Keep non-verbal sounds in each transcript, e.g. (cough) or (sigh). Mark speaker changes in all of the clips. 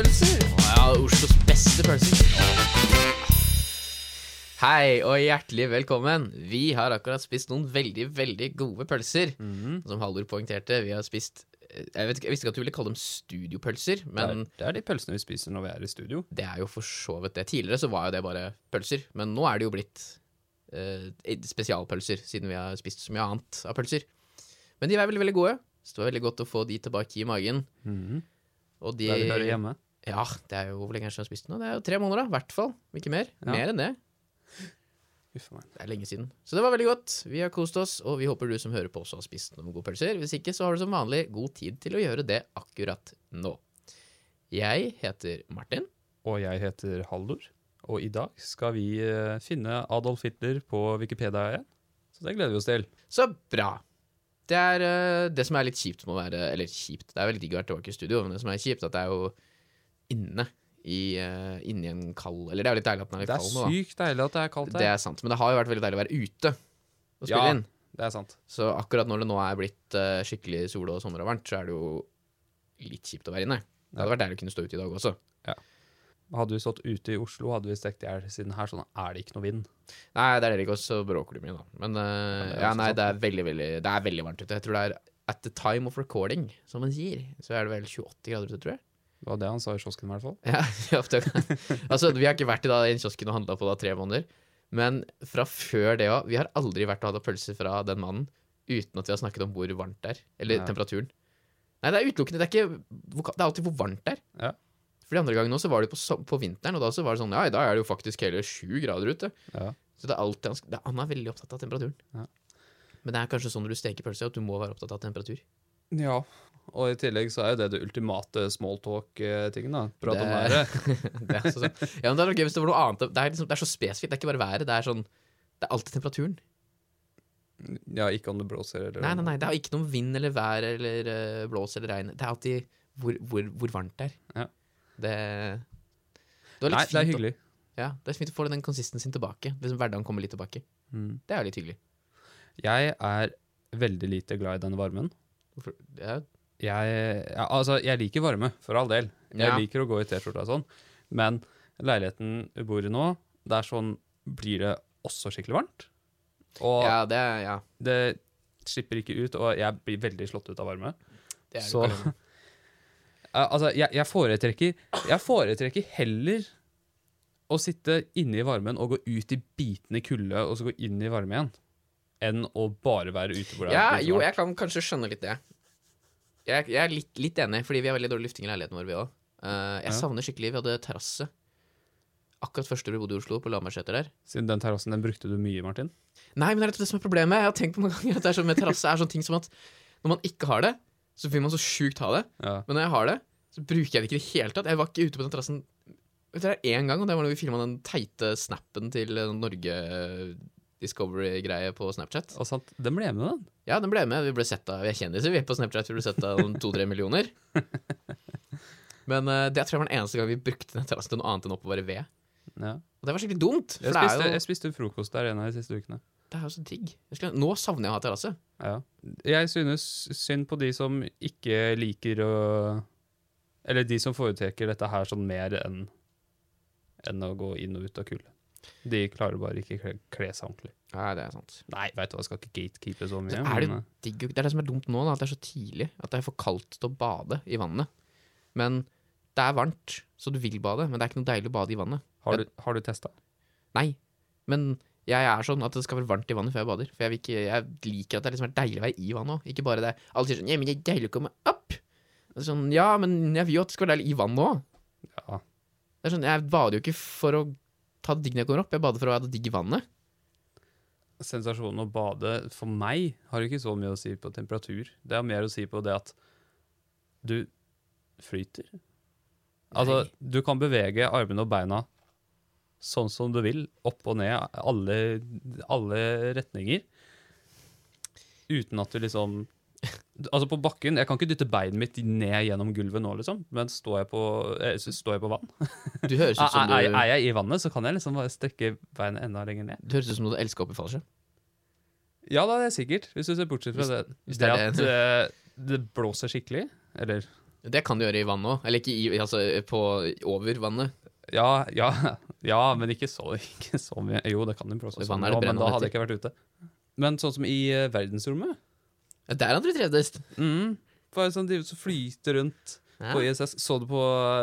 Speaker 1: Oslo-pølser. Ja, Oslos beste pølser. Hei og hjertelig velkommen. Vi har akkurat spist noen veldig, veldig gode pølser.
Speaker 2: Mhm.
Speaker 1: Som Haldor poengterte, vi har spist eh, jeg, vet, jeg visste ikke at du ville kalle dem studiopølser, men
Speaker 2: det, er, det er de pølsene vi spiser når vi er i studio.
Speaker 1: det er jo for så vidt det. Tidligere så var jo det bare pølser, men nå er det jo blitt eh, spesialpølser, siden vi har spist så mye annet av pølser. Men de er veldig, veldig gode. Så det var veldig godt å få de tilbake i magen.
Speaker 2: Mhm.
Speaker 1: Og de
Speaker 2: Der de hører hjemme.
Speaker 1: Ja, det er jo hvor lenge siden jeg har spist nå? Det er jo tre måneder, da. I hvert fall. Ikke mer.
Speaker 2: Ja.
Speaker 1: Mer enn det.
Speaker 2: Meg.
Speaker 1: Det er lenge siden. Så det var veldig godt. Vi har kost oss, og vi håper du som hører på også har spist noen gode pølser. Hvis ikke, så har du som vanlig god tid til å gjøre det akkurat nå. Jeg heter Martin.
Speaker 2: Og jeg heter Haldor. Og i dag skal vi eh, finne Adolf Hitler på Wikipedia igjen. Så det gleder vi oss til.
Speaker 1: Så bra. Det er eh, det som er litt kjipt med å være Eller kjipt, det er veldig digg å være tilbake i studio, men det som er kjipt, at det er jo inne i, uh, inni en kald Eller det er jo litt deilig at den er litt
Speaker 2: er
Speaker 1: kald nå, da.
Speaker 2: sykt deilig at det er kaldt
Speaker 1: Det er sant. Men det har jo vært veldig deilig å være ute og spille
Speaker 2: Ja.
Speaker 1: inn.
Speaker 2: Det er sant.
Speaker 1: Så akkurat når det nå er blitt uh, skikkelig sol og sommer og varmt, så er det jo litt kjipt å være inne. Det hadde vært deilig å kunne stå ute i dag også.
Speaker 2: Hadde vi stått ute i Oslo, hadde vi stekt i hjel siden her, sånn er det ikke noe vind.
Speaker 1: Nei, det er det ikke, og så bråker du mye, da. Men eh,
Speaker 2: det er
Speaker 1: ja, nei, det er veldig, veldig Det er veldig varmt ute. Jeg tror det er at the time of recording, som man sier, så er det vel 28 grader ute, tror jeg.
Speaker 2: Det var det han sa i kiosken i hvert fall.
Speaker 1: Ja, (laughs) ja, altså, vi har ikke vært i da, i en kiosken og handla på da tre måneder. Men fra før det òg Vi har aldri vært og hatt pølser fra den mannen uten at vi har snakket om hvor varmt det er. Eller
Speaker 2: Ja.
Speaker 1: temperaturen. Nei, det er utelukkende. Det er, ikke, det er alltid hvor varmt det er.
Speaker 2: Ja.
Speaker 1: For de andre gangene også var det på, på vinteren, og da så var det sånn Ja, i dag er det jo faktisk hele sju grader ute.
Speaker 2: Ja.
Speaker 1: Så det er alltid det, han er veldig opptatt av temperaturen.
Speaker 2: Ja.
Speaker 1: Men det er kanskje sånn når du steker pølse, at du må være opptatt av temperatur.
Speaker 2: ja. Og i tillegg så er jo det det ultimate smalltalk-tingen, da. Prat om været. (laughs)
Speaker 1: det er så, sånn. ja, men det er gøy hvis det var noe annet. Det er, liksom, det er så spesifikt. Det er ikke bare været. Det er sånn Det er alltid temperaturen.
Speaker 2: Ja, ikke om det blåser eller
Speaker 1: Nei, nei, nei. Det er ikke noe vind eller vær eller uh, blås eller regn. Det er alltid hvor, hvor, hvor varmt det er.
Speaker 2: Ja.
Speaker 1: Det, det
Speaker 2: Nei, det er
Speaker 1: hyggelig. å-. Ja, det er fint å få den konsistensen tilbake. Liksom Hverdagen kommer litt tilbake.
Speaker 2: Mm.
Speaker 1: Det er litt hyggelig.
Speaker 2: Jeg er veldig lite glad i denne varmen.
Speaker 1: Hvorfor- Det er,
Speaker 2: Jeg, ja, altså, jeg liker varme, for all del. Jeg
Speaker 1: Ja.
Speaker 2: liker å gå i T-skjorta sånn. Men leiligheten vi bor i nå, det er sånn Blir det også skikkelig varmt? Og
Speaker 1: ja, det ja,
Speaker 2: det slipper ikke ut, og jeg blir veldig slått ut av varme.
Speaker 1: det
Speaker 2: Så- (laughs) Altså, jeg, jeg foretrekker Jeg foretrekker heller å sitte inne i varmen og gå ut i bitende kulde, og så gå inn i varme igjen, enn å bare være ute hvor det
Speaker 1: Ja,
Speaker 2: er
Speaker 1: jo, jeg kan kanskje skjønne litt det. Jeg, jeg er litt, litt enig, fordi vi har veldig dårlig lufting i leiligheten vår, vi òg. jeg
Speaker 2: Ja.
Speaker 1: savner skikkelig Vi hadde terrasse akkurat første vi bodde i Oslo, på Lambertseter der.
Speaker 2: Siden den terrassen, den brukte du mye, Martin.
Speaker 1: Nei, men det er det som er problemet. Jeg har tenkt på mange ganger at det er sånn med terrasse er sånne ting som at når man ikke har det, så vil man så sjukt ha det.
Speaker 2: Ja.
Speaker 1: Men når jeg har det, så bruker jeg det ikke i det hele tatt. Jeg var ikke ute på den terrassen er én gang, og det var når vi filma den teite snappen til eh, Norge Discovery-greie på Snapchat.
Speaker 2: Og sant, den ble med, den.
Speaker 1: Ja, den ble med. Vi ble sett av Vi er kjendiser, vi, på Snapchat. Vi ble sett av to-tre millioner. (laughs) Men uh, det tror jeg var den eneste gang vi brukte den terrassen til noe annet enn å oppbevare ved.
Speaker 2: Ja.
Speaker 1: Og det var skikkelig dumt,
Speaker 2: Jeg spiste,
Speaker 1: jo
Speaker 2: jeg spiste frokost der en av de siste ukene.
Speaker 1: Det er jo så digg. Jeg skulle, nå savner jeg å ha terrasse.
Speaker 2: Ja. Jeg synes synd på de som ikke liker å Eller de som foretrekker dette her sånn mer enn enn å gå inn og ut av kulde. De klarer bare ikke kle, kle seg ordentlig.
Speaker 1: Nei, det er sant.
Speaker 2: Nei, veit du hva, jeg skal ikke gatekeepe så mye.
Speaker 1: Så er det,
Speaker 2: men, eh,
Speaker 1: digg, det er det som er dumt nå, da, at det er så tidlig. At det er for kaldt til å bade i vannet. Men det er varmt, så du vil bade. Men det er ikke noe deilig å bade i vannet.
Speaker 2: har du, har du testa?
Speaker 1: Nei. Men jeg er sånn at det skal være varmt i vannet før jeg bader. For jeg, ikke, jeg liker at det liksom er deilig å være i vannet òg. Ikke bare det. Alle sier sånn Ja, men det er deilig å komme opp. Sånn, ja, men jeg vil jo at det skal være deilig i vannet òg.
Speaker 2: Ja.
Speaker 1: Det er sånn, jeg bader jo ikke for å ta det digg når jeg kommer opp, jeg bader for å det digg i vannet.
Speaker 2: Sensasjonen å bade for meg har ikke så mye å si på temperatur. Det har mer å si på det at du flyter. Altså, du kan bevege armene og beina sånn som du vil, opp og ned, alle, alle retninger, uten at du liksom Altså på bakken, Jeg kan ikke dytte beinet mitt ned gjennom gulvet nå, liksom, men står jeg på, eh, står jeg på vann (laughs)
Speaker 1: Du høres ut som
Speaker 2: er, er, er jeg i vannet, så kan jeg liksom bare strekke beinet enda lenger ned.
Speaker 1: du, høres ut som du elsker å i fallskjerm.
Speaker 2: Ja, da det er sikkert, hvis du ser bortsett fra det,
Speaker 1: hvis
Speaker 2: det
Speaker 1: det
Speaker 2: at
Speaker 1: det-
Speaker 2: eh, det blåser skikkelig, eller
Speaker 1: Det kan du gjøre i vann òg. Eller ikke i, altså på, over vannet.
Speaker 2: Ja, ja, (laughs) ja, men ikke så, ikke så mye. Jo, det kan du
Speaker 1: blåse
Speaker 2: også, men da hadde jeg ikke vært ute. Men sånn som i eh, verdensrommet
Speaker 1: Ja, Der hadde du trivdes.
Speaker 2: mm, Bare sånn de som flyter rundt
Speaker 1: Ja.
Speaker 2: på ISS. Så du på,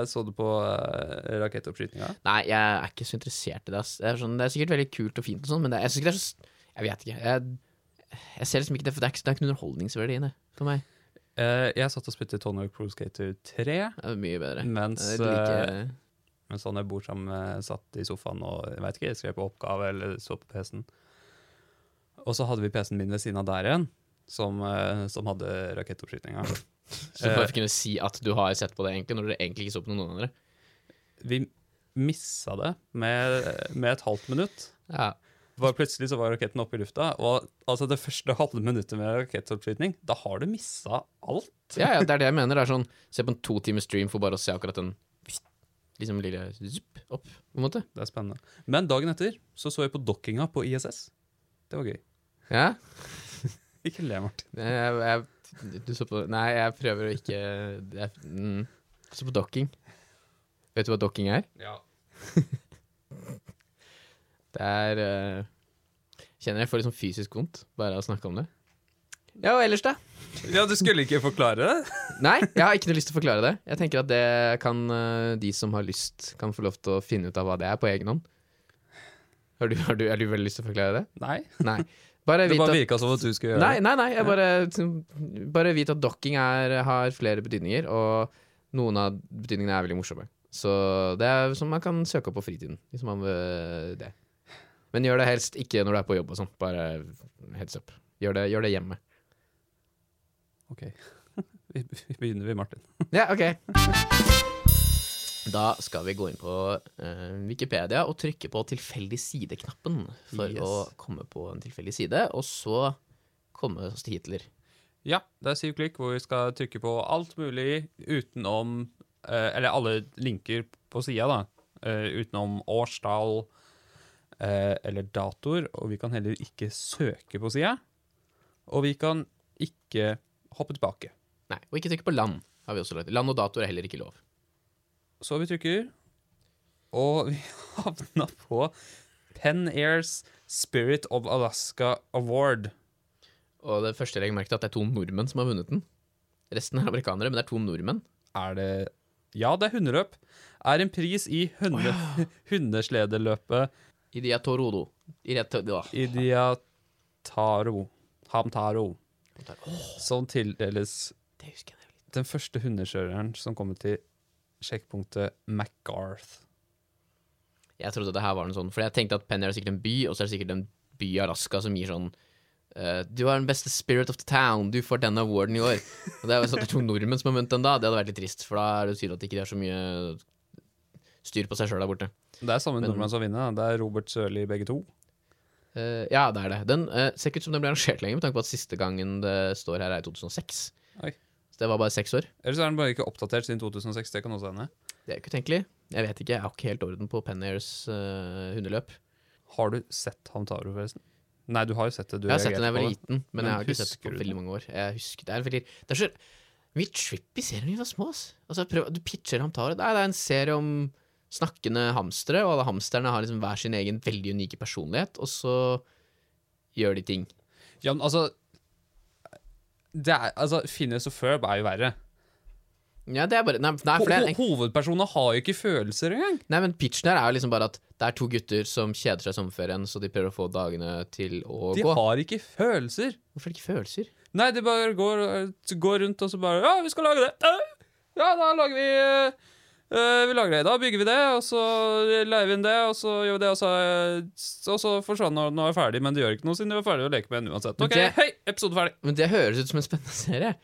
Speaker 2: så du på uh, rakettoppskytinga?
Speaker 1: Nei, jeg er ikke så interessert i det. Det er, sånn, det er sikkert veldig kult og fint, og sånn, men det, jeg det er så Jeg vet ikke. Jeg, jeg ser liksom ikke det, for det er ikke, det er ikke underholdningsverdi i det for meg.
Speaker 2: Uh, jeg satt og spilte Tony Hawk Pro Skater 3,
Speaker 1: Det er mye bedre.
Speaker 2: mens,
Speaker 1: det er
Speaker 2: like... uh, mens han jeg bor sammen med, satt i sofaen og jeg vet ikke, skrev på oppgave eller så på PC-en. Og så hadde vi PC-en min ved siden av der igjen, som, eh, som hadde rakettoppskytinga.
Speaker 1: så du bare kunne si at du har sett på det, egentlig, når du egentlig ikke så på noen andre.
Speaker 2: Vi missa det med, med et halvt minutt.
Speaker 1: Ja.
Speaker 2: Var plutselig så var raketten oppe i lufta, og altså det første halve minuttet med rakettoppskyting, da har du missa alt.
Speaker 1: ja, ja, det er det jeg mener. Det er sånn, Se på en to timers stream for bare å se akkurat den liksom lille zup, opp, på en måte.
Speaker 2: Det er spennende. Men dagen etter så så jeg på dokkinga på ISS. Det var gøy.
Speaker 1: Ja,
Speaker 2: Ikke le, Martin.
Speaker 1: jeg, jeg, du så på Nei, jeg prøver å ikke jeg, mm, Så på docking. Vet du hva docking er?
Speaker 2: Ja. (laughs)
Speaker 1: Det er uh, Kjenner jeg får litt sånn fysisk vondt bare av å snakke om det. Ja, og ellers, da?
Speaker 2: ja, du skulle ikke forklare det? (laughs)
Speaker 1: Nei, jeg har ikke noe lyst til å forklare det. Jeg tenker at det kan eh, de som har lyst, kan få lov til å finne ut av hva det er, på egen hånd. Har du, har du, har du veldig lyst til å forklare det?
Speaker 2: Nei.
Speaker 1: Nei. Bare
Speaker 2: Det bare
Speaker 1: at
Speaker 2: virka som at du skulle gjøre det.
Speaker 1: nei, nei, jeg bare, bare vit at docking er, har flere betydninger, og noen av betydningene er veldig morsomme. Så det er som man kan søke opp på fritiden, hvis man vil det. Men gjør det helst ikke når du er på jobb og sånn. Bare heads up. Gjør det, gjør det hjemme.
Speaker 2: Ok. (laughs) Vi, begynner, vi, Martin.
Speaker 1: Ja, ok. Da skal vi gå inn på uh, Wikipedia og trykke på tilfeldig side-knappen for
Speaker 2: Yes.
Speaker 1: å komme på en tilfeldig side, og så komme oss til Hitler.
Speaker 2: Ja, det er syv klikk hvor vi skal trykke på alt mulig utenom uh, Eller alle linker på sida, da. Uh, utenom årstall eller datoer. Og vi kan heller ikke søke på sida. Og vi kan ikke hoppe tilbake.
Speaker 1: Nei, og ikke trykke på land. har vi også lagt. Land og datoer er heller ikke lov.
Speaker 2: Så vi trykker, og vi (laughs) havna på Penn Airs Spirit of Alaska Award.
Speaker 1: Og det første jeg legger merke til, at det er to nordmenn som har vunnet den. Resten er amerikanere, men det er to nordmenn.
Speaker 2: Er det Ja, det er hundeløp. Er en pris i hunde, (laughs) hundesledeløpet
Speaker 1: Idiatorodo. Idiatorodo.
Speaker 2: Idiataro Hamtaro.
Speaker 1: Oh.
Speaker 2: Som tildeles den første hundekjøreren som kommer til sjekkpunktet MacGarth
Speaker 1: Jeg trodde det her var en sånn, for jeg tenkte at Penny er sikkert en by, og så er det sikkert en by i Alaska som gir sånn eh, Du er den beste spirit of the town, du får denne awarden i år. Og det er sånn at det er to nordmenn som har vunnet den da. Det hadde vært litt trist, for da er det tydelig at ikke de har så mye styr på seg sjøl der borte.
Speaker 2: Det er samme
Speaker 1: nordmenn
Speaker 2: nordmann som vinner. Det er Robert Sørli, begge to.
Speaker 1: Uh, ja, det er det. Den uh, ser ikke ut som den ble arrangert lenger, med tanke på at siste gangen det står her, er i 2006.
Speaker 2: Oi.
Speaker 1: Så det var bare seks år.
Speaker 2: Eller så er den bare ikke oppdatert siden 2006. Det kan også hende.
Speaker 1: Det er ikke utenkelig. Jeg vet ikke, jeg har ikke helt orden på Penn Airs eh, hundeløp.
Speaker 2: Har du sett Hamtaro, forresten? Nei, du har jo sett det. Du
Speaker 1: Jeg har sett den da jeg var liten, men,
Speaker 2: Men
Speaker 1: jeg har ikke sett
Speaker 2: det
Speaker 1: den på veldig mange år. Jeg husker, det er veldig Det er så mye trippy serier da vi var små. Altså, prøv, du pitcher Hamtaro. Nei, det er en serie om snakkende hamstere, og alle hamsterne har liksom hver sin egen veldig unike personlighet, og så gjør de ting.
Speaker 2: Ja, men altså det er, altså, Phineas og Ferb er jo verre.
Speaker 1: Ja, det er bare Nei, nei, for det er,
Speaker 2: Ho hovedpersonene har jo ikke følelser engang.
Speaker 1: nei men pitchen her er jo liksom bare at det er to gutter som kjeder seg i sommerferien, så de prøver å få dagene til å
Speaker 2: De
Speaker 1: gå.
Speaker 2: har ikke følelser.
Speaker 1: Hvorfor er det ikke følelser?
Speaker 2: Nei, de bare går, går rundt og så bare Ja, vi skal lage det. Øh, Ja, da lager vi øh, Vi lager det. Da bygger vi det, og så leier vi inn det, og så gjør vi det, og så, øh, og så forsvant når det var ferdig. Men det gjør ikke noe siden de var ferdig å leke med den uansett. OK,
Speaker 1: det-
Speaker 2: hei, episode ferdig.
Speaker 1: Men det høres ut som en spennende serie.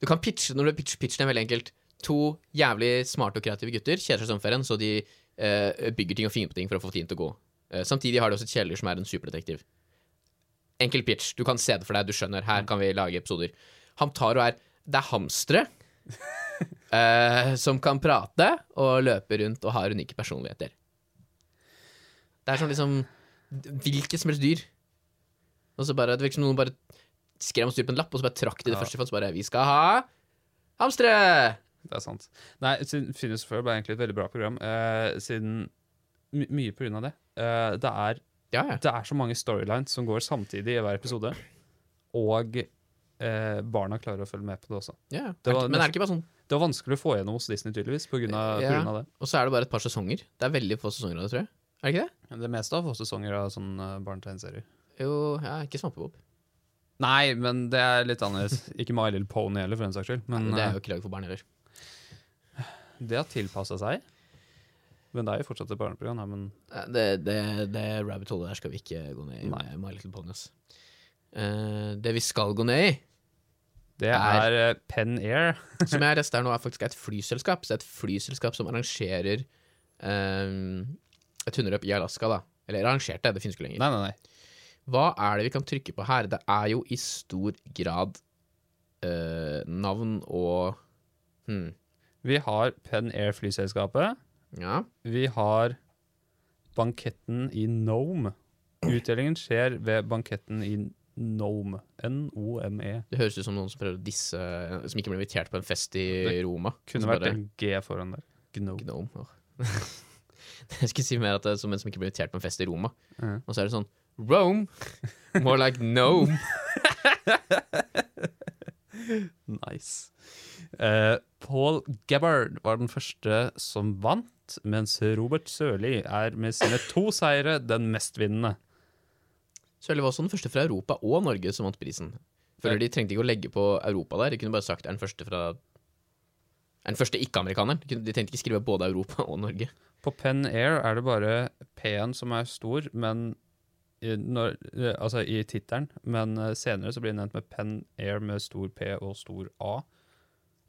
Speaker 1: Du kan pitche, Når du pitcher pitchen er veldig enkelt. To jævlig smarte og kreative gutter kjeder seg i sommerferien, så de eh, bygger ting og finner på ting for å få tiden til å gå. Eh, samtidig har de også et kjæledyr som er en superdetektiv. Enkel pitch. Du kan se det for deg, du skjønner. Her kan vi lage episoder. Hamtaro er Det er hamstere eh, som kan prate og løpe rundt og har unike personligheter. Det er sånn liksom Hvilket som helst dyr. Og så bare, Det virker som noen bare skrev oss dyr på en lapp, og så bare trakk de det
Speaker 2: Ja.
Speaker 1: første. For så bare Vi skal ha hamstere!
Speaker 2: Det er sant. Nei, siden Phineas Fur ble egentlig et veldig bra program, eh, siden my Mye på grunn av det. Eh, det, er,
Speaker 1: Ja, ja.
Speaker 2: det er så mange storylines som går samtidig i hver episode, og eh, barna klarer å følge med på det også.
Speaker 1: ja.
Speaker 2: Det var
Speaker 1: Men er det ikke bare sånn
Speaker 2: Det var vanskelig å få gjennom hos Disney, tydeligvis, på grunn av,
Speaker 1: Ja.
Speaker 2: på grunn av det.
Speaker 1: Og så er det bare et par sesonger. Det er veldig få sesonger av det, tror jeg. Er det ikke det?
Speaker 2: Det meste av få sesonger av sånn uh, barnetegneserier.
Speaker 1: Jo, ja, ikke Svampebob.
Speaker 2: Nei, men det er litt annerledes. Ikke My Little Pony heller, for den saks skyld. Men
Speaker 1: det er
Speaker 2: eh,
Speaker 1: jo ikke laget for barn heller.
Speaker 2: det har tilpassa seg. Men det er jo fortsatt et barneprogram. Nei, men
Speaker 1: Eh, Det, det, det rabbit hole der skal vi ikke gå ned i
Speaker 2: Nei.
Speaker 1: My Little Pony. ass. Eh, det vi skal gå ned i,
Speaker 2: det
Speaker 1: Er-
Speaker 2: er uh, Pen Air. (laughs)
Speaker 1: som jeg (laughs) lest nå, er faktisk et flyselskap. Så det er et flyselskap som arrangerer um, et hundeløp i Alaska, da. Eller arrangerte, det finnes ikke lenger.
Speaker 2: Nei, nei, nei.
Speaker 1: Hva er det vi kan trykke på her? Det er jo i stor grad uh, navn og hmm,
Speaker 2: Vi har Pen Air-flyselskapet.
Speaker 1: Ja.
Speaker 2: Vi har banketten i Nome. Utdelingen skjer ved banketten i Nome. N-O-M-E.
Speaker 1: Det høres ut som noen som prøver å disse Som ikke ble invitert på en fest i
Speaker 2: Det
Speaker 1: Roma.
Speaker 2: Kunne vært
Speaker 1: bare-
Speaker 2: en G foran der. Gnome.
Speaker 1: Gnome. åh. (laughs) Jeg skulle si mer at det er som en som ikke ble invitert på en fest i Roma.
Speaker 2: Mm.
Speaker 1: Og så er det sånn Rome! More like gnome. (laughs)
Speaker 2: Nice. Uh, Paul Gabbard var den første som vant, mens Robert Sørli er med sine to seire den mestvinnende.
Speaker 1: Sørli var også den første fra Europa og Norge som vant prisen. Føler de trengte ikke å legge på Europa der. De kunne bare sagt er den første fra er den første ikke-amerikaneren. De, trengte ikke skrive både Europa og Norge.
Speaker 2: På Pen Air er det bare P-en som er stor, men i, når, altså i tittelen, men eh, senere så blir det nevnt med Pen Air med stor P og stor A.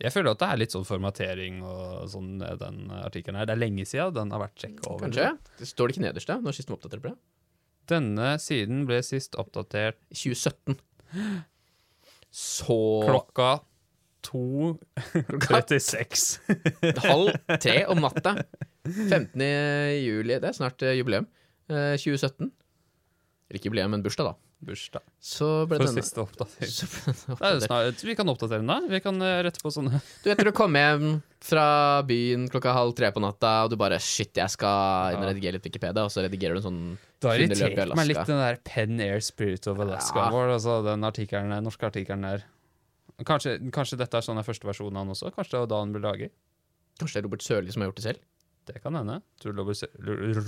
Speaker 2: Jeg føler at det er litt sånn formatering og sånn, eh, den artikkelen her. Det er lenge siden den har vært sjekka over.
Speaker 1: Kanskje? Det står det ikke nederst, da? Når sist de oppdaterte det?
Speaker 2: Denne siden ble sist oppdatert
Speaker 1: 2017. Så
Speaker 2: klokka 2.36. (laughs) (laughs)
Speaker 1: halv tre om natta. 15. juli. Det er snart eh, jubileum. Eh, 2017. Eller ikke jubileum, men bursdag, da.
Speaker 2: Bursdag.
Speaker 1: Så ble
Speaker 2: For
Speaker 1: denne
Speaker 2: siste oppdatering.
Speaker 1: så ble denne
Speaker 2: Det er
Speaker 1: oppdatert.
Speaker 2: snart, vi kan oppdatere den, da. Vi kan eh, rette på sånne (laughs)
Speaker 1: Du vet når du kommer hjem fra byen klokka halv tre på natta, og du bare Shit, jeg skal inn og
Speaker 2: Ja.
Speaker 1: redigere litt Wikipedia, og så redigerer du en sånn
Speaker 2: Det har
Speaker 1: i
Speaker 2: irritert meg litt,
Speaker 1: Alaska.
Speaker 2: den der Pen Air Spirit of Alaska
Speaker 1: Ja.
Speaker 2: vår. Altså, den artikkelen, der, norske artikkelen der. Kanskje, kanskje dette er sånn den første versjonen av den også? Kanskje det var da han ble laget?
Speaker 1: Kanskje det er Robert Sørli som har gjort det selv?
Speaker 2: Det kan hende. Tror du Robert Sø-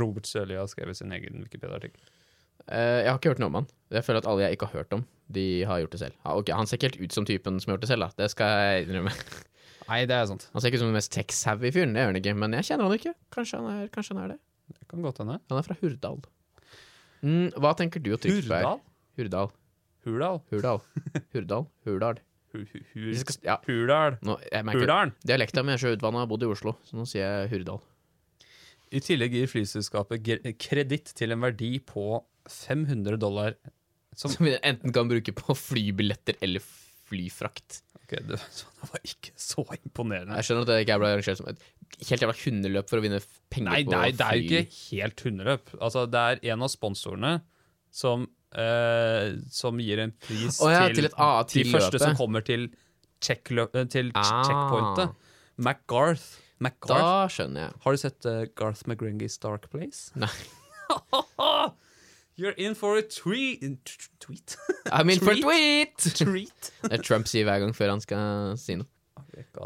Speaker 2: Robert Sørli har skrevet sin egen Wikipedia-artikkel?
Speaker 1: Eh, jeg har ikke hørt noe om han. Jeg føler at alle jeg ikke har hørt om, de har gjort det selv. Ja, ok, Han ser ikke helt ut som typen som har gjort det selv, da. Det skal jeg innrømme. (laughs)
Speaker 2: Nei, det er sant.
Speaker 1: Han ser ikke ut som den mest tech-savvy fyren, det gjør han ikke. Men jeg kjenner han ikke. Kanskje han er, kanskje han er det.
Speaker 2: Det kan godt hende.
Speaker 1: Han er fra Hurdal. Mm, hva tenker du å trykke på her?
Speaker 2: Hurdal?
Speaker 1: Hurdal.
Speaker 2: Hurdal?
Speaker 1: Hurdal. (laughs) Hurdal. Hurdal.
Speaker 2: Hurdal?
Speaker 1: Dialekta mi er så utvanna, har bodd i Oslo, så nå sier jeg Hurdal.
Speaker 2: I tillegg gir flyselskapet kreditt til en verdi på 500 dollar. Som,
Speaker 1: Som vi enten kan bruke på flybilletter eller flyfrakt.
Speaker 2: Ok, det, det var ikke så imponerende.
Speaker 1: Jeg skjønner at det ikke ble arrangert som et helt jævla hundeløp for å vinne penger
Speaker 2: Nei,
Speaker 1: på
Speaker 2: nei, det er jo ikke helt hundeløp. Altså, det er en av sponsorene som, eh, som gir en pris
Speaker 1: oh, ja,
Speaker 2: til,
Speaker 1: til et A, til
Speaker 2: de første som kommer til, checkløp, eh, til
Speaker 1: Ah.
Speaker 2: checkpointet. McGarth. McGarth.
Speaker 1: Da skjønner jeg.
Speaker 2: Har du sett uh, Garth McGrengys Dark Place?
Speaker 1: Nei. (laughs) (laughs)
Speaker 2: You're in for a tweet Tweet? (laughs)
Speaker 1: I'm in for a tweet! (laughs)
Speaker 2: Treat. (laughs)
Speaker 1: Det er Trump sier hver gang før han skal si noe.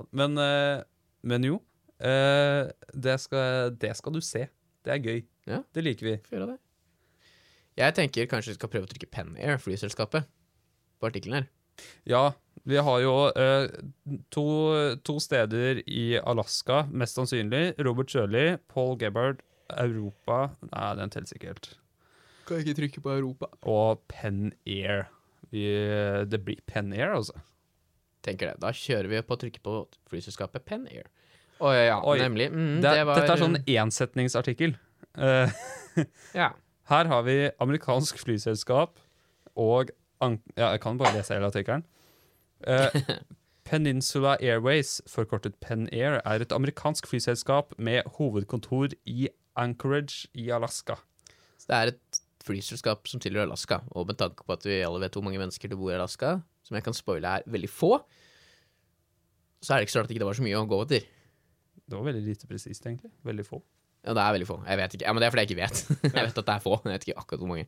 Speaker 2: Men, eh, men jo, eh, det, skal, det skal du se. Det er gøy.
Speaker 1: Ja.
Speaker 2: Det liker vi.
Speaker 1: Gjøre det. Jeg tenker kanskje vi skal prøve å trykke Pen Air, flyselskapet, på artikkelen her.
Speaker 2: Ja, vi har jo uh, to, to steder i Alaska, mest sannsynlig. Robert Shirley, Paul Gebbard, Europa Nei, den teller ikke helt.
Speaker 1: Kan jeg ikke trykke på Europa.
Speaker 2: Og Pen Air. Vi, det blir Pen Air, altså.
Speaker 1: Tenker det. Da kjører vi på å trykke på flyselskapet Pen Air. Å ja,
Speaker 2: Oi.
Speaker 1: nemlig. Mm,
Speaker 2: Det,
Speaker 1: det var
Speaker 2: dette er sånn ensetningsartikkel. Uh, (laughs)
Speaker 1: Ja.
Speaker 2: her har vi amerikansk flyselskap og an Ja, jeg kan bare lese hele artikkelen. Uh, (laughs) Peninsula Airways, forkortet Pen Air, er et amerikansk flyselskap med hovedkontor i Anchorage i Alaska.
Speaker 1: Så det er et flyselskap som tilhører Alaska, og med tanke på at vi alle vet hvor mange mennesker det bor i Alaska, som jeg kan spoile er veldig få, så er det ikke så rart at det ikke var så mye å gå etter.
Speaker 2: Det var veldig lite presist, egentlig. Veldig få.
Speaker 1: Ja, det er veldig få. Jeg vet ikke. Ja, Men det er fordi jeg ikke vet. (laughs) jeg vet at det er få. men Jeg vet ikke akkurat hvor mange.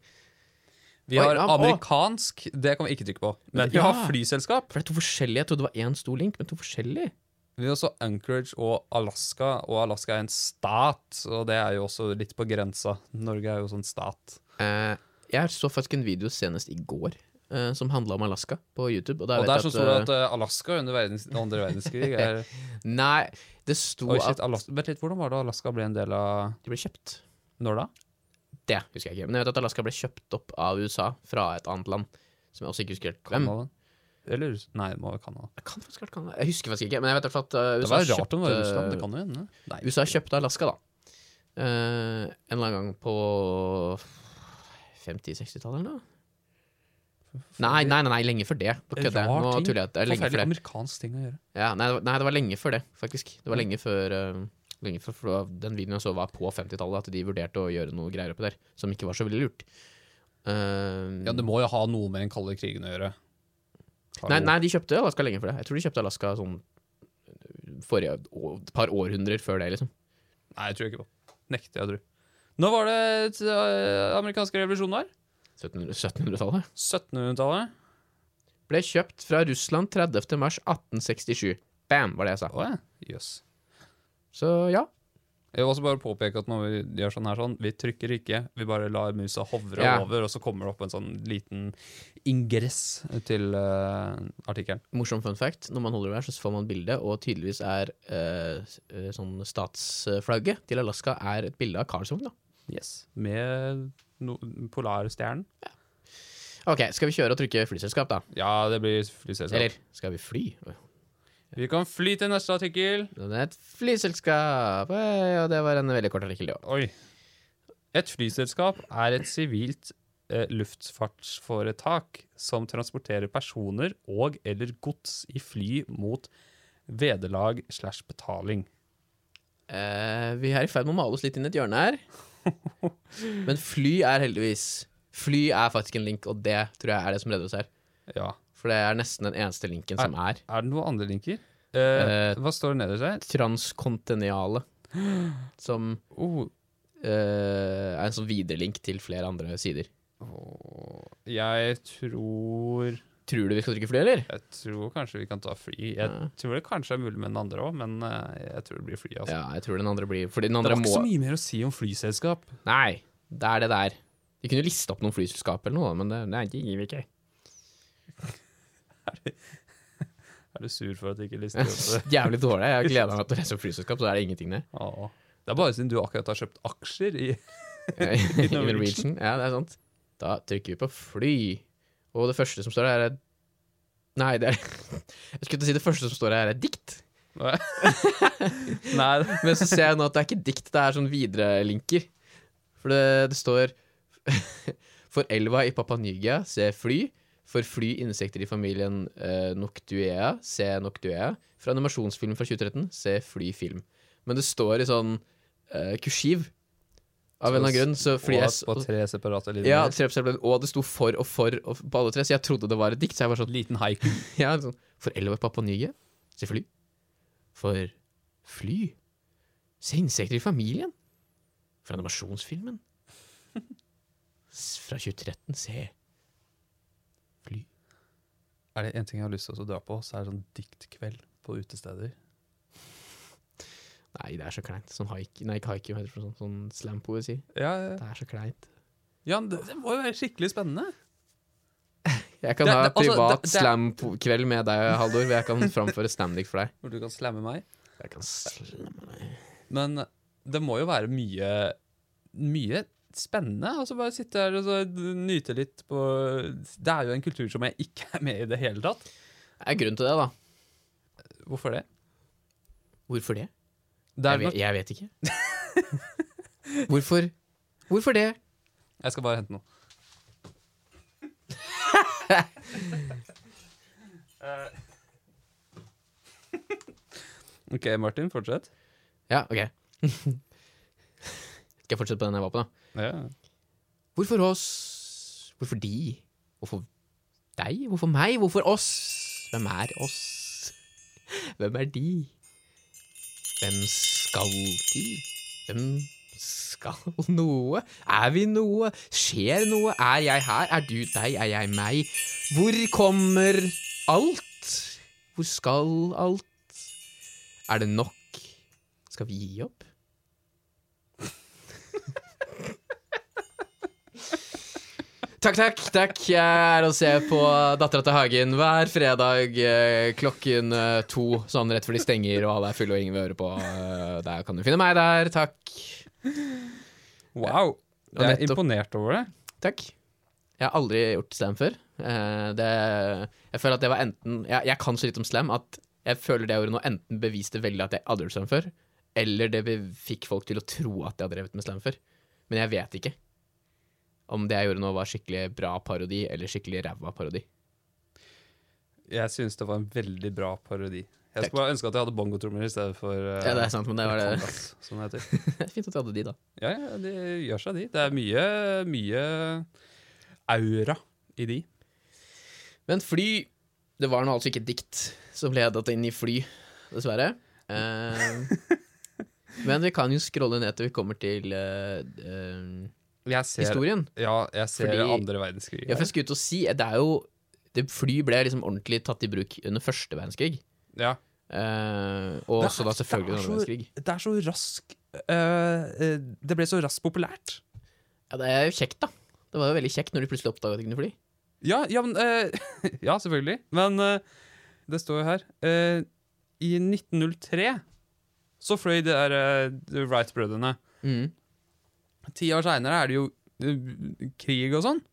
Speaker 2: Vi har amerikansk, det kan vi ikke trykke på. Men vi
Speaker 1: Ja.
Speaker 2: har flyselskap.
Speaker 1: For det er to forskjellige. Jeg trodde det var én stor link, men to forskjellige.
Speaker 2: Vi har også Anchorage og Alaska, og Alaska er en stat, og det er jo også litt på grensa. Norge er jo sånn stat.
Speaker 1: Eh, jeg så faktisk en video senest i går eh, som handla om Alaska, på YouTube. Og der,
Speaker 2: Og der så sto det at uh, Alaska under verdens, andre verdenskrig (laughs) er
Speaker 1: Nei, det sto oh,
Speaker 2: shit, at Vent litt, hvordan var det Alaska ble en del av
Speaker 1: de ble kjøpt.
Speaker 2: Når da?
Speaker 1: Det husker jeg ikke. Men jeg vet at Alaska ble kjøpt opp av USA fra et annet land. Som jeg også ikke husker helt hvem.
Speaker 2: Kanada? Eller Nei, det må være Canada.
Speaker 1: Jeg, kan faktisk, kan, jeg husker faktisk ikke, men jeg vet at USA
Speaker 2: Det var rart om det var Russland. Det kan jo hende.
Speaker 1: USA kjøpte Alaska, da. Uh, en eller annen gang på 50-60-tallet eller noe? Nei, nei, nei, nei, lenge før det. Nå kødder jeg. Nå tuller jeg. Det er lenge før
Speaker 2: Forferdelig
Speaker 1: det.
Speaker 2: amerikansk ting å gjøre.
Speaker 1: Ja, nei, det var- nei, det var lenge før det, faktisk. Det var lenge før uh, Lenge før for Den videoen jeg så var på 50-tallet, at de vurderte å gjøre noe greier oppi der som ikke var så veldig lurt. Uh,
Speaker 2: Ja, det må jo ha noe med den kalde krigen å gjøre.
Speaker 1: Nei, nei, de kjøpte Alaska lenge før det. Jeg tror de kjøpte Alaska sånn forrige å- et par århundrer før det, liksom.
Speaker 2: Nei, jeg tror ikke på. Nekter jeg å tro. Når var det uh, amerikanske revolusjonen?
Speaker 1: 1700 1700-tallet.
Speaker 2: 1700-tallet?
Speaker 1: Ble kjøpt fra Russland 30. mars 1867. Bam, var det jeg sa.
Speaker 2: Åh. Jøss.
Speaker 1: Så ja.
Speaker 2: Jeg vil også bare påpeke at når vi gjør sånn her sånn, vi trykker ikke, vi bare lar musa hovre
Speaker 1: Ja.
Speaker 2: over, og så kommer det opp en sånn liten ingress til uh, artikkelen.
Speaker 1: Morsom fun fact. Når man holder det her, så får man bilde, og tydeligvis er uh, sånn statsflagget til Alaska er et bilde av Karlsvogn, da.
Speaker 2: Yes. Med no Polarstjernen.
Speaker 1: Ok, skal vi kjøre og trykke flyselskap, da?
Speaker 2: Ja, det blir flyselskap.
Speaker 1: Eller skal vi fly?
Speaker 2: Vi kan fly til neste artikkel.
Speaker 1: Det er et flyselskap! Og Ja, det var en veldig kort artikkel, det òg.
Speaker 2: Et flyselskap er et sivilt eh, luftfartsforetak som transporterer personer og eller gods i fly mot vederlag slash betaling.
Speaker 1: Eh, vi er i ferd med å male oss litt inn i et hjørne her. Men fly er heldigvis Fly er faktisk en link, og det tror jeg er det som redder oss her.
Speaker 2: Ja.
Speaker 1: For det er nesten den eneste linken som er
Speaker 2: Er det noen andre linker? Eh,
Speaker 1: Eh,
Speaker 2: hva står det nederst her?
Speaker 1: transkontinentale. Som
Speaker 2: Oh,
Speaker 1: eh, er en sånn viderelink til flere andre sider.
Speaker 2: Oh, jeg tror
Speaker 1: Tror du vi skal trykke fly, eller?
Speaker 2: Jeg tror kanskje vi kan ta fly. Jeg
Speaker 1: Ja.
Speaker 2: tror det kanskje er mulig med den andre òg, men eh, jeg tror det blir fly. Altså.
Speaker 1: Ja, jeg tror den andre blir Fordi den
Speaker 2: Det
Speaker 1: er
Speaker 2: var ikke så mye mer å si om flyselskap.
Speaker 1: Nei, det er det der. De kunne lista liste opp noen flyselskap eller noe, men det, er det gir vi ikke. (laughs)
Speaker 2: Er du sur for at du ikke lister opp (laughs) det?
Speaker 1: Jævlig dårlig. Jeg gleder meg til å lese opp flyselskap, så er det ingenting der.
Speaker 2: Ja. Det er bare siden du akkurat har kjøpt aksjer i (laughs)
Speaker 1: I.
Speaker 2: Norwegian.
Speaker 1: Ja, det er sant. Da trykker vi på fly. Og det første som står her, er Nei, det er (laughs) Jeg skulle til å si det første som står her, er dikt. (laughs)
Speaker 2: Nei,
Speaker 1: Men så ser jeg nå at det er ikke dikt, det er sånn viderelinker. For det, det står (laughs) For elva i Ny-Guinea, se fly. For fly insekter i familien eh, Noctuea, se Noctuea. For animasjonsfilm fra 2013, se fly film. Men det står i sånn eh, kursiv. Av en eller annen grunn. Så fordi jeg,
Speaker 2: på, tre separate linjer.
Speaker 1: ja, tre separate, og det sto for og for og på alle tre, så jeg trodde det var et dikt. Så jeg var sånn,
Speaker 2: Liten haiku. (laughs)
Speaker 1: ja, sånn For elva Papua Ny-Guinea, se fly. For fly. Se insekter i familien. For animasjonsfilmen. Fra 2013, se fly.
Speaker 2: Er det en ting jeg har lyst til å dra på, så er det sånn diktkveld på utesteder.
Speaker 1: Nei, det er så kleint. Sånn haik, nei, ikke haiku, heter det sånn, sånn slampoesi.
Speaker 2: Ja,
Speaker 1: Det er så kleint.
Speaker 2: ja det, det må jo være skikkelig spennende. (laughs)
Speaker 1: Jeg kan
Speaker 2: Det-
Speaker 1: ha
Speaker 2: det- altså,
Speaker 1: privat slam-kveld med deg, Haldor, hvor jeg kan framføre stamdikt for deg.
Speaker 2: Hvor du kan slamme meg.
Speaker 1: Jeg kan slamme deg.
Speaker 2: Men det må jo være mye Mye spennende. Altså bare sitte her og så nyte litt på Det er jo en kultur som jeg ikke er med i det hele tatt.
Speaker 1: Det er grunn til det, da.
Speaker 2: Hvorfor det?
Speaker 1: Hvorfor det?
Speaker 2: Det er
Speaker 1: Jeg vet, jeg vet ikke. (laughs) Hvorfor? Hvorfor det?
Speaker 2: jeg skal bare hente noe. (laughs) OK, Martin, fortsett.
Speaker 1: Ja, ok. (laughs) Skal jeg fortsette på den jeg var på, da?
Speaker 2: Ja.
Speaker 1: Hvorfor oss? Hvorfor de? Hvorfor deg? Hvorfor meg? Hvorfor oss? Hvem er oss? Hvem er de? Hvem skal de? Hvem skal (laughs) noe? Er vi noe? Skjer noe? Er jeg her? Er du deg? Er jeg meg? Hvor kommer alt? Hvor skal alt? Er det nok? Skal vi gi opp? Takk, takk, takk. Jeg er og ser på Dattera til Hagen hver fredag eh, klokken eh, to, sånn rett før de stenger og alle er fulle og ingen vil høre på. Eh, Der kan du finne meg der. Takk.
Speaker 2: Wow. Jeg er imponert over det.
Speaker 1: Takk. Jeg har aldri gjort slam før. Det, jeg føler at det var enten jeg, jeg kan så litt om slam at jeg føler det jeg gjorde nå, enten beviste veldig at jeg aldri har gjort slam før, eller det fikk folk til å tro at jeg hadde drevet med slam før. Men jeg vet ikke om det jeg gjorde nå, var skikkelig bra parodi eller skikkelig ræva parodi.
Speaker 2: Jeg syns det var en veldig bra parodi. Jeg
Speaker 1: Takk.
Speaker 2: skulle bare ønske at jeg hadde bongotrommer i stedet for uh,
Speaker 1: Ja, det er sant, men det var det
Speaker 2: congas, som det heter. (laughs)
Speaker 1: Fint at du hadde de, da.
Speaker 2: Ja, ja, det gjør seg, de. Det er mye, mye aura i de.
Speaker 1: Men fly Det var nå altså ikke dikt som ledet inn i fly, dessverre. Uh, (laughs) men vi kan jo scrolle ned til vi kommer til
Speaker 2: uh, ser,
Speaker 1: historien.
Speaker 2: ja, jeg ser
Speaker 1: Fordi-
Speaker 2: andre verdenskrig.
Speaker 1: Ja, for jeg skulle ut og si Det er jo det Fly ble liksom ordentlig tatt i bruk under første verdenskrig.
Speaker 2: Ja.
Speaker 1: Eh, og også da selvfølgelig
Speaker 2: er
Speaker 1: under
Speaker 2: andre
Speaker 1: verdenskrig.
Speaker 2: Det er så rask eh, Det ble så raskt populært.
Speaker 1: Ja, det er jo kjekt, da. Det var jo veldig kjekt når de plutselig oppdaga at de kunne fly.
Speaker 2: Ja, ja, men, uh, (laughs) ja selvfølgelig. Men uh, det står jo her I 1903 så fløy de der Wright-brødrene.
Speaker 1: Mm.
Speaker 2: Ti år seinere er det jo krig og sånn.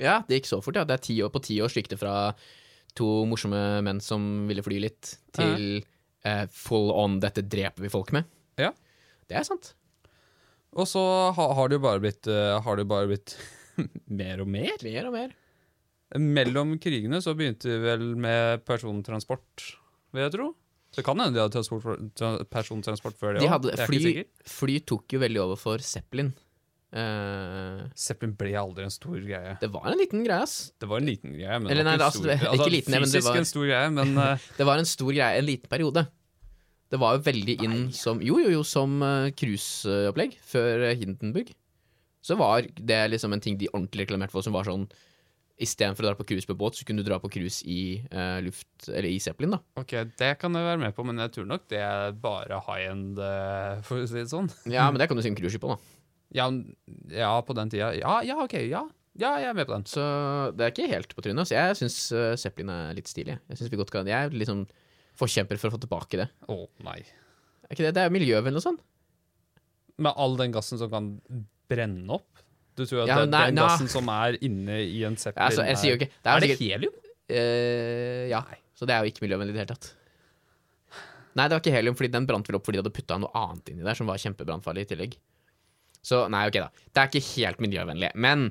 Speaker 1: Ja, det gikk så fort, ja. Det er ti år på ti år gikk det fra to morsomme menn som ville fly litt, til eh, full on 'dette dreper vi folk med'.
Speaker 2: Ja.
Speaker 1: Det er sant.
Speaker 2: Og så ha, har det jo bare blitt, eh, har det bare blitt (laughs) mer og mer.
Speaker 1: Mer og mer.
Speaker 2: Mellom krigene så begynte vi vel med persontransport, vil jeg tro. Det kan hende de hadde transport, persontransport før det
Speaker 1: De
Speaker 2: òg.
Speaker 1: hadde, fly, fly tok jo veldig over for Zeppelin. Uh,
Speaker 2: Zeppelin ble aldri en stor greie.
Speaker 1: det var en liten greie, ass.
Speaker 2: Det var en liten greie, men
Speaker 1: Eller nei,
Speaker 2: det,
Speaker 1: altså, det-
Speaker 2: altså,
Speaker 1: ikke liten, fysisk det var-
Speaker 2: en stor greie, men uh, (laughs)
Speaker 1: Det var en stor greie en liten periode. Det var jo veldig inn som Jo, jo, jo, som eh, cruiseopplegg før Hindenburg. Så var det liksom en ting de ordentlig reklamerte for, som var sånn Istedenfor å dra på cruise på båt, så kunne du dra på cruise i uh, luft, eller i Zeppelin, da.
Speaker 2: ok, det kan jeg være med på, men jeg tror nok det er bare high end, uh, for å si det sånn.
Speaker 1: Ja, men det kan du synge cruiseskip på, da.
Speaker 2: Ja, ja, på den tida. Ja, ja, ok, ja. Ja, jeg er med på den.
Speaker 1: Så det er ikke helt på trynet. Så jeg syns uh, Zeppelin er litt stilig. Jeg synes vi godt kan Jeg er liksom forkjemper for å få tilbake det.
Speaker 2: Å, nei.
Speaker 1: Er ikke det? Det er miljøvennlig og sånn.
Speaker 2: Med all den gassen som kan brenne opp? Du tror at
Speaker 1: Ja,
Speaker 2: det,
Speaker 1: er nei,
Speaker 2: den gassen som er inne i en Zeppelin
Speaker 1: Altså, jeg sier jo ikke Det
Speaker 2: Er
Speaker 1: er
Speaker 2: det
Speaker 1: sikkert
Speaker 2: helium?
Speaker 1: Uh, ja. Så det er jo ikke miljøvennlig i det hele tatt. Nei, det var ikke helium, fordi den brant vel opp fordi de hadde putta noe annet inni der som var kjempebrannfarlig i tillegg. Så nei, ok, da. Det er ikke helt miljøvennlig. Men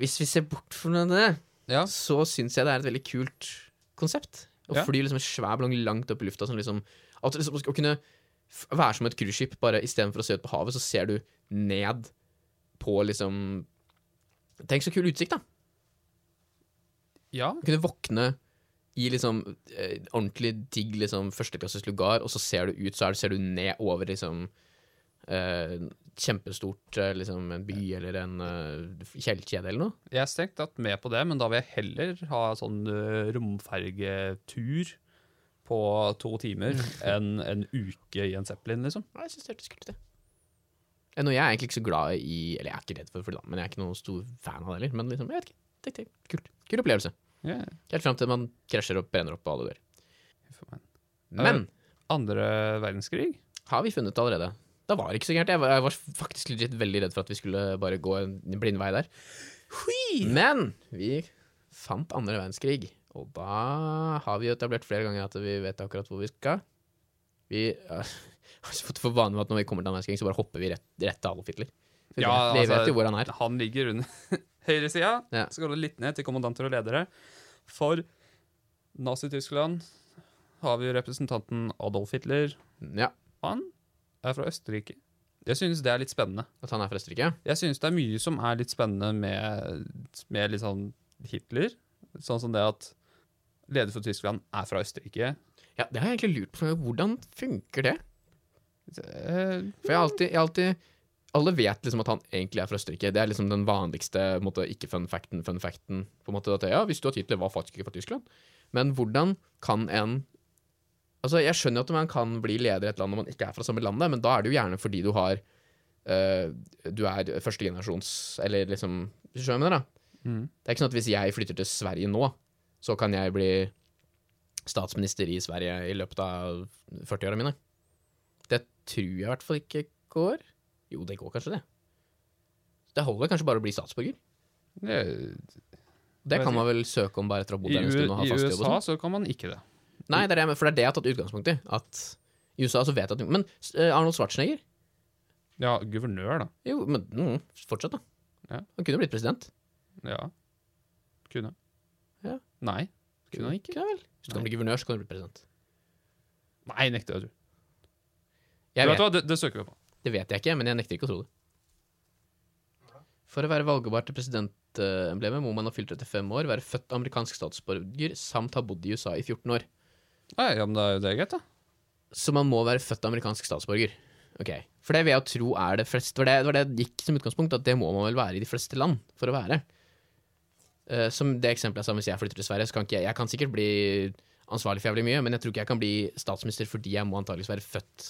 Speaker 1: hvis vi ser bort fra det,
Speaker 2: Ja.
Speaker 1: så syns jeg det er et veldig kult konsept. Å
Speaker 2: Ja.
Speaker 1: fly liksom en svær ballong langt opp i lufta. Sånn liksom, at liksom Å kunne være som et cruiseskip, bare istedenfor å se ut på havet, så ser du ned på liksom Tenk så kul utsikt, da.
Speaker 2: ja.
Speaker 1: Du kunne våkne i liksom eh, ordentlig digg liksom førsteklasses lugar, og så ser du ut, så er, ser du ned over liksom eh, kjempestort eh, liksom en by eller en uh, fjellkjede eller noe.
Speaker 2: Jeg er strengt tatt med på det, men da vil jeg heller ha sånn uh, romfergetur på to timer (laughs) enn en uke i en Zeppelin, liksom.
Speaker 1: Ja, jeg synes det hørtes kult ut, det. Eh, jeg er egentlig ikke så glad i Eller jeg er ikke redd for det, da, men jeg er ikke noen stor fan av det heller. Men liksom, jeg vet ikke. Det, det, kult. Kul opplevelse.
Speaker 2: Yeah.
Speaker 1: Helt fram til man krasjer og brenner opp på alle dør. Men
Speaker 2: Andre verdenskrig?
Speaker 1: har vi funnet allerede? Det var ikke så gærent. Jeg var, jeg var faktisk legit veldig redd for at vi skulle bare gå en blind vei der. Men vi fant andre verdenskrig, og da har vi jo etablert flere ganger at vi vet akkurat hvor vi skal. Vi har fått for vane med at når vi kommer til verdenskrig, så bare hopper vi rett, rett til Adolf Hitler.
Speaker 2: Ja,
Speaker 1: vi
Speaker 2: altså-
Speaker 1: vet jo hvor han er.
Speaker 2: Han ligger under (laughs) høyresida.
Speaker 1: Ja.
Speaker 2: Så går det litt ned til kommandanter og ledere. For Nazi-Tyskland har vi representanten Adolf Hitler.
Speaker 1: Ja,
Speaker 2: Han er fra Østerrike. Jeg synes det er litt spennende.
Speaker 1: At han er fra Østerrike.
Speaker 2: Jeg synes det er mye som er litt spennende med, med litt sånn Hitler. Sånn som det at leder for Tyskland er fra Østerrike.
Speaker 1: Ja, det har jeg egentlig lurt på. Hvordan funker det? For jeg har alltid, jeg alltid Alle vet liksom at han egentlig er fra Østerrike. Det er liksom den vanligste på en måte, ikke fun facten, fun facten. På en måte, at ja, hvis du har Hitler, var faktisk ikke fra Tyskland. Men hvordan kan en Altså, Jeg skjønner at man kan bli leder i et land når man ikke er fra samme landet, men da er det jo gjerne fordi du har uh, Du er førstegenerasjons Eller liksom Hvis du skjønner hva jeg mener, da?
Speaker 2: mm.
Speaker 1: Det er ikke sånn at hvis jeg flytter til Sverige nå, så kan jeg bli statsminister i Sverige i løpet av 40-åra mine. Tror jeg i hvert fall ikke går. Jo, det går kanskje det. Det holder kanskje bare å bli statsborger.
Speaker 2: Det,
Speaker 1: Det kan man vel søke om bare etter å ha bodd der en stund og ha
Speaker 2: I
Speaker 1: fast jobb.
Speaker 2: USA
Speaker 1: sånn.
Speaker 2: så kan man ikke det.
Speaker 1: Nei, det er det, for det er det jeg har tatt utgangspunkt i. At i USA så vet jeg at Men eh, Arnold Schwarzenegger?
Speaker 2: Ja, guvernør, da.
Speaker 1: Jo, men mm, fortsatt, da.
Speaker 2: Ja.
Speaker 1: Han kunne blitt president.
Speaker 2: Ja. Kunne.
Speaker 1: Ja.
Speaker 2: Nei. Kunne han ikke?
Speaker 1: Hvis du kan bli guvernør, så kan du bli president.
Speaker 2: Nei, nekter jeg å tro.
Speaker 1: Jeg
Speaker 2: Vet
Speaker 1: vet,
Speaker 2: du hva, det, det søker vi på.
Speaker 1: det vet jeg ikke, men jeg nekter ikke å tro det. For å være valgbar til presidentemblemet må man ha fylt 35 år, være født amerikansk statsborger samt ha bodd i USA i 14 år.
Speaker 2: Nei, ja, men det er jo det greit, da.
Speaker 1: Så man må være født amerikansk statsborger. Ok, For det vil jeg tro er det flest var det, det var det jeg gikk som utgangspunkt, at det må man vel være i de fleste land for å være. Uh, som det eksempelet jeg sa, hvis jeg flytter til Sverige, så kan ikke jeg Jeg kan sikkert bli ansvarlig for jævlig mye, men jeg tror ikke jeg kan bli statsminister fordi jeg må antakeligvis være født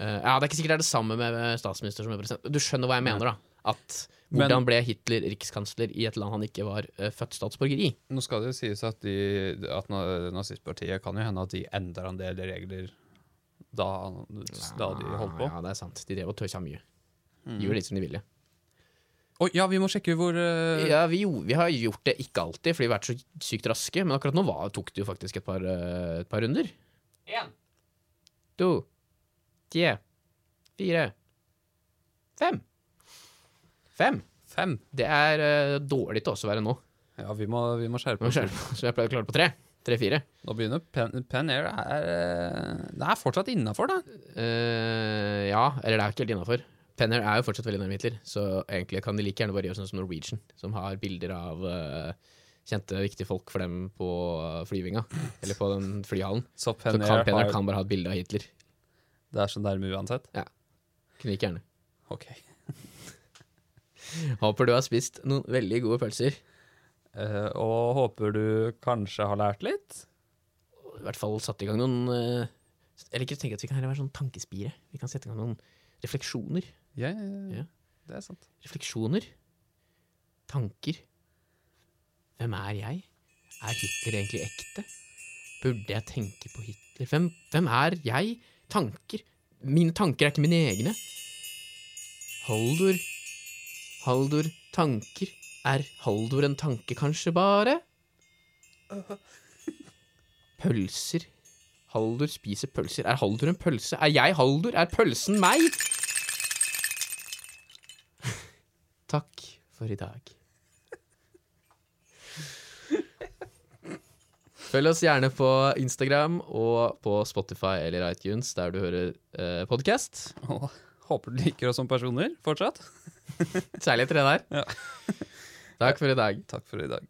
Speaker 1: Ja, det er ikke sikkert det er det samme med statsminister som med president. Du skjønner hva jeg mener, da. At
Speaker 2: Men-
Speaker 1: hvordan ble Hitler rikskansler i et land han ikke var uh, født statsborger i?
Speaker 2: Nå skal det jo sies at, de, at nazistpartiet kan jo hende at de endra en del regler da, da de holdt på.
Speaker 1: Ja, det er sant. De drev og tøysa mye.
Speaker 2: Mm.
Speaker 1: De gjorde litt som de ville.
Speaker 2: Oi, ja, vi må sjekke hvor uh...
Speaker 1: Ja, vi, vi har gjort det ikke alltid, fordi vi har vært så sykt raske. Men akkurat nå var, tok det jo faktisk et par, uh, et par runder. Én. To. Tre. Fire. Fem. Fem.
Speaker 2: Fem.
Speaker 1: Det er uh, dårlig til oss å være nå.
Speaker 2: Ja, vi må, vi må skjerpe oss.
Speaker 1: Så jeg pleier å klare på tre. Tre-fire.
Speaker 2: Nå begynner Pen, pen Air er, eh, Det er fortsatt innafor, da.
Speaker 1: Uh, ja, eller det er ikke helt innafor. Air er jo fortsatt veldig nærme Hitler, så egentlig kan de like gjerne bare gjøre sånn som Norwegian, som har bilder av uh, kjente, viktige folk for dem på flyvinga, eller på den flyhallen.
Speaker 2: Så
Speaker 1: Så
Speaker 2: Pen
Speaker 1: kan
Speaker 2: Air har,
Speaker 1: kan bare ha et bilde av Hitler.
Speaker 2: Det er så nærme uansett.
Speaker 1: Ja. Knik gjerne.
Speaker 2: Ok. (laughs)
Speaker 1: Håper du har spist noen veldig gode pølser.
Speaker 2: Uh, og håper du kanskje har lært litt.
Speaker 1: I hvert fall satt i gang noen uh, Jeg liker å tenke at vi kan være sånn tankespire. Vi kan sette i gang noen refleksjoner.
Speaker 2: Ja, ja, ja.
Speaker 1: Ja.
Speaker 2: Det er sant.
Speaker 1: Refleksjoner. Tanker. Hvem er jeg? Er Hitler egentlig ekte? Burde jeg tenke på Hitler? Hvem, hvem er jeg? Tanker. Mine tanker er ikke mine egne. Haldor. Haldor tanker. Er Haldor en tanke, kanskje bare? Pølser. Haldor spiser pølser. Er Haldor en pølse? Er jeg Haldor? Er pølsen meg? (laughs) Takk for i dag. Følg oss gjerne på Instagram og på Spotify eller iTunes, der du hører eh, podkast.
Speaker 2: Håper du liker oss som personer fortsatt.
Speaker 1: Særlig etter det der.
Speaker 2: Ja.
Speaker 1: Takk for i dag.
Speaker 2: Takk for i dag.